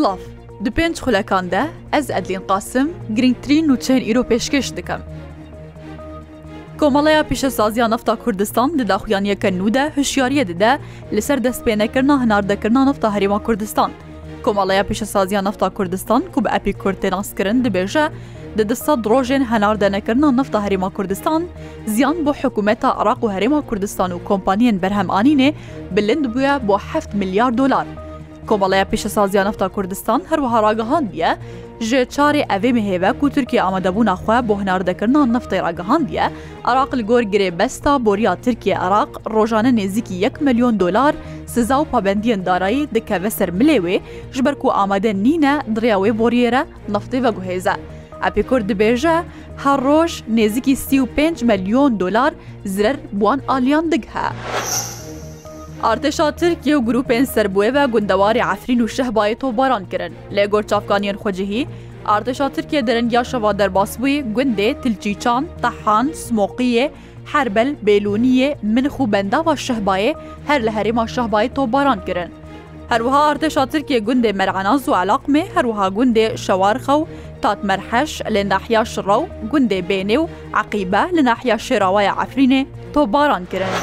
Silav Di pênc xulekan de ez edlîn qasim girngtirîn nûçeyên îro pêşkeş dikim. Komaleya pêşesaziya nefta Kurdistan di daxuyaniyeke nû de hişyariye dide li ser destpênekirna hinardekirna nefta herêma Kurdistan. Komaleya pêşesaziya nefta Kurdistan ku bi epî Kurtênaskirin dibêje, di dista rojên henardenekirna nefta Herêma Kurdistan, ziyan bo hekumeta Iraq û Herêma Kurdistan û kompanyên berhemanînê bilind bûye bo 7 milyar dolar. کۆمەڵەیە پیشە سازیان نفتا کوردستان هەروەها ڕاگەهاندیە ژێ چارێ ئەوێمی هێوە و تورکی ئامادەبوونا خوێ بۆ هەناردەکردنا نفتی ڕاگەهاندیە عراق لە گۆر گرێ بەستا بۆریا ترکیە عراق ڕۆژانە نێزییکی 1 ملیۆن دلار سزا و پابندیان دارایی دکەوە سەر ملێوێ ژبەر و ئامادە نینە دڕیاوێ بۆریێرە نفتی بەگوهێزە. ئەپی کورد دبێژە هەر ڕۆژ نێزییکی 35 ملیۆن دلار زرەر بوان ئالیان دگها. Artêşa Tirkiye û grupên serbûê ve gundewarê Efrîn û şehbayê tobaran kirin. Lê gor çafkaniyên xwecihî, Artêşa Tirkiye deringiya şeva derbasbûyê gundê tilçîçan, tehan, smoqiye, herbel, bêlûniye, min xû benda va şehbayê her li herêma şehbayê tobaran kirin. هەروها ئاردەشا ترکێ گوندێ مەرعەناز و علاقمێ هەروها گوندێ شەوارخە و تاتمەرحەش لە ناحیا شڕە و گوندێ بێنێ و عقیبە لە ناحیا شێراوایە ئەفرینێ تۆباران کرن.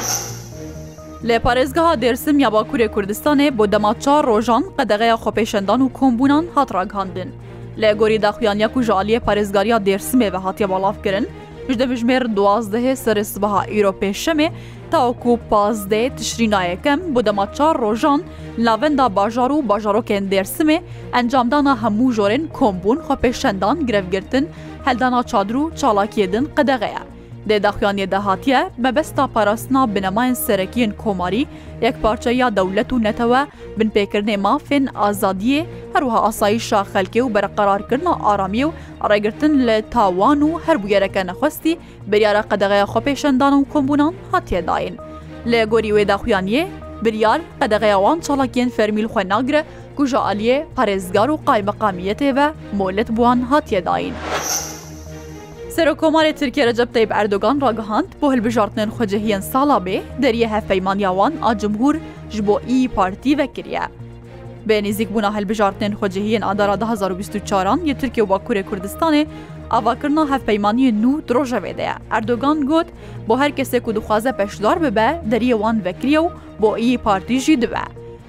لە پارێزگەها دێرسم یا باکوورێ کوردستانê بۆ دەما چار ڕۆژان قەدەغەیە خۆپێشەندان و کۆمبوونان هاتڕاگاندن لە گۆری داخویانیەک و ژالیە پارێزگاریا دێرسمێ بە هااتە بەڵافکردن ژدە بژمێر دوازدەهێ سەرسبەها ئیرۆپێشەمێ تاوکو پازدێ تشرینایەکەم بۆ دەما چار ڕۆژان لاڤندا باژار و باژارۆکێن دێرسمێ ئەنجامدانە هەموو ژۆرن کۆمبوون خۆپێشەندان گرفگرتن هەلدانا چادر و چاڵاکیدن قەدەغەیە. Dêdaxiyanê dehatiye mebesta parastina binemayên serekiyên komarî yekparçeya dewlet û netewe bin pêkirinê mafên azadiyê herwiha asayîşa xelkê û bereqerarkirina aramiyê û rêgirtin li tawan û her bûyereke nexwestî biryara qedeğeya xwepêşendan û kombûnan hatiye dayên. Lê gorî wê daxuyaniyê, biryar qedeğeya wan çalakiyên fermîl xwe nagire ku ji aliyê parêzgar û qaymeqamiyetê ve molet buwan hatiye dayîn. سەرۆکۆمارێ ترکیە رەجەب تەیب ئەردۆگان ڕاگەهاند بۆ هەلبژارتنێن خۆجەهیان ساڵا بێ دەریە هەفەیمانیاوان ئاجمهور ji بۆ ئی پارتی vekiriye. Bê nêzik bûna helbijartinên xwecihiyên adara 2024an yê Tirkiye û Bakurê Kurdistanê avakirina hevpeymaniyê nû rojevê de ye. Erdogan got bo her kesê ku dixwaze peşdar bibe deriyê wan vekiriye û bo iyî partî jî dibe.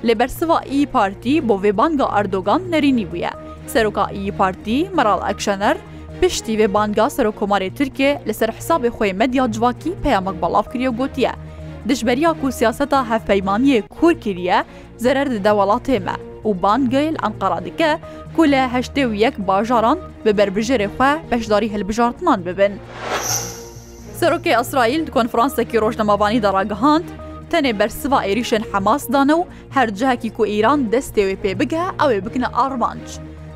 Lê bersiva iyî partî bo vêbanga Erdogan nerînî bûye. Seroka iyî partî Meral Ekşener پشتی وێ بانگا سەر و کۆمارێ تورکێ لەسەر حسابێ خۆی مەدیا جوواکی پەیامەک بەڵاو کریە گوتیە دژبەریا و سیاسەتا هەفپەیمانیە کور کریە زەرەر دەدە وڵاتێمە و بانگەیل ئەنقەرا دیکە کو لە هەشتێ و یەک باژاران بە بەربژێرێ خوا بەشداری هەلبژارتمان ببن. سەرۆکی ئەسرائیل کۆنفرانسێکی ڕۆژنەماوانی دەڕاگەهاند تەنێ بەرسوا عێریشن حەماسدانە و هەرجەهکی کو ئیران دەستێوێ پێ بگە ئەوێ بکنە ئارمانچ.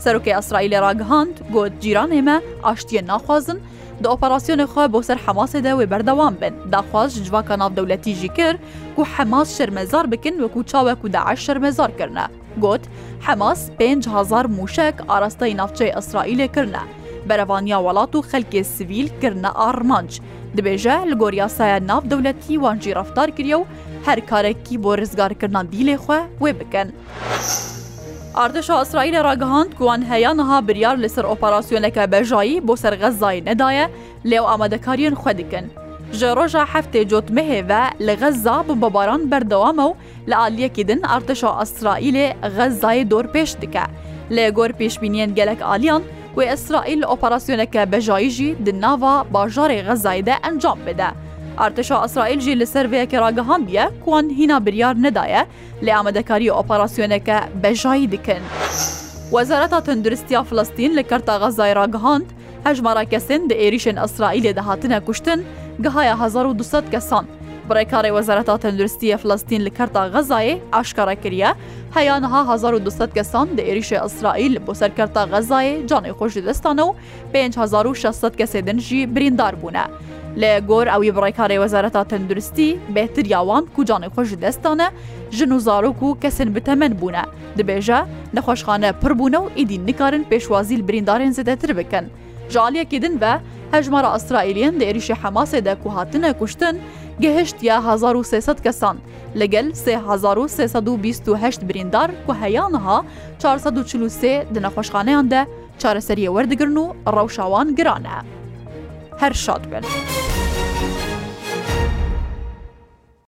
سەرۆکی ئەسرائیلە ڕاگەهاند گوت جیران ئێمە ئاشتیە ناخوازن دە ئۆپەراسسیۆنی خۆی بۆ سەر حەماسێدا وێ بەردەوام بن داخواز جواکە ناودەولەتیژی کرد و حەماس شەرمەزار بکن وەکو چاوەکو داعش شەرمەزار کردە گوت حەماس 5هزار موشک ئاراستای ناوچەی ئەسرائیلێ کردە بەرەوانیا وڵات و خەلکی سیویل کردە ئارمانج دبێژە لە گۆریاسایە ناو دەولەتی وانجی ڕفتار کردە و هەر کارێکی بۆ ڕزگارکردان دیلێ خوێ وێ بکەن. ئاردشا ئەسرائیل ڕگەهاند گووان هەیە نەها بریار لەسەر ئۆپەراسسیۆنەکە بەژایی بۆ سەرغەزای نەدایە لێو ئامادەکاریان خوێ دکن. ji roja heftê cotmehêve li xeza bi babaran berdewam ew li aliyekî din artişa Israîlê xezayê dorpêş dike. Lê gor pêşbîniyên gelek aliyan wê Israîl operasyoneke bejayî jî di nava bajarê xezayî de encam bide. ئارتشا ئەسرائیل ژی لەسەر وەیەکی ڕاگەهاندیە کوان هینا بریار نەدایە لە ئامادەکاری ئۆپەراسسیۆنەکە بەژایی دکن. وەزارەتا تەندروستیا فلستین لە کەرتاغا زایراگەهاند هەژمارە کەسن دە ئێریشن ئەسرائیلێ دەهاتنە کوشتن گەهایە 1200 کەسان. بڕێکاری وەزارەتا تەندروستیە فلستین لە کەرتا غەزایێ ئاشکارەکریە هەیانها 1200 کەسان دە ئێریشە ئەسرائیل بۆ سەرکەرتا غەزایێ جانێ خۆشی دەستانە و 5600 کەسێ دنجی بریندار بوونە. لە گۆر ئەوی بڕێکاری وەزارەتا تەندروستی بێتر یاوان کوجانێک خۆش دەستانە ژن و زارۆک و کەسن بتەمەند بوونە دەبێژە نەخۆشخانە پڕبوونە و ئیدی نکارن پێشوازیل بریندارێن زدەتر بکەن ژالیەکی دن بە هەژمارە ئەسترائیلیان دێریشی حەماسێدا کو هاتنە کوشتن گەهشتیا 1300 کەسان لەگەل 1320 بریندار کو هەیانها 443 دنەخۆشخانەیاندا چارەسەریە وەردەگرن و ڕەوشاوان گرانە. هەر شاد بن.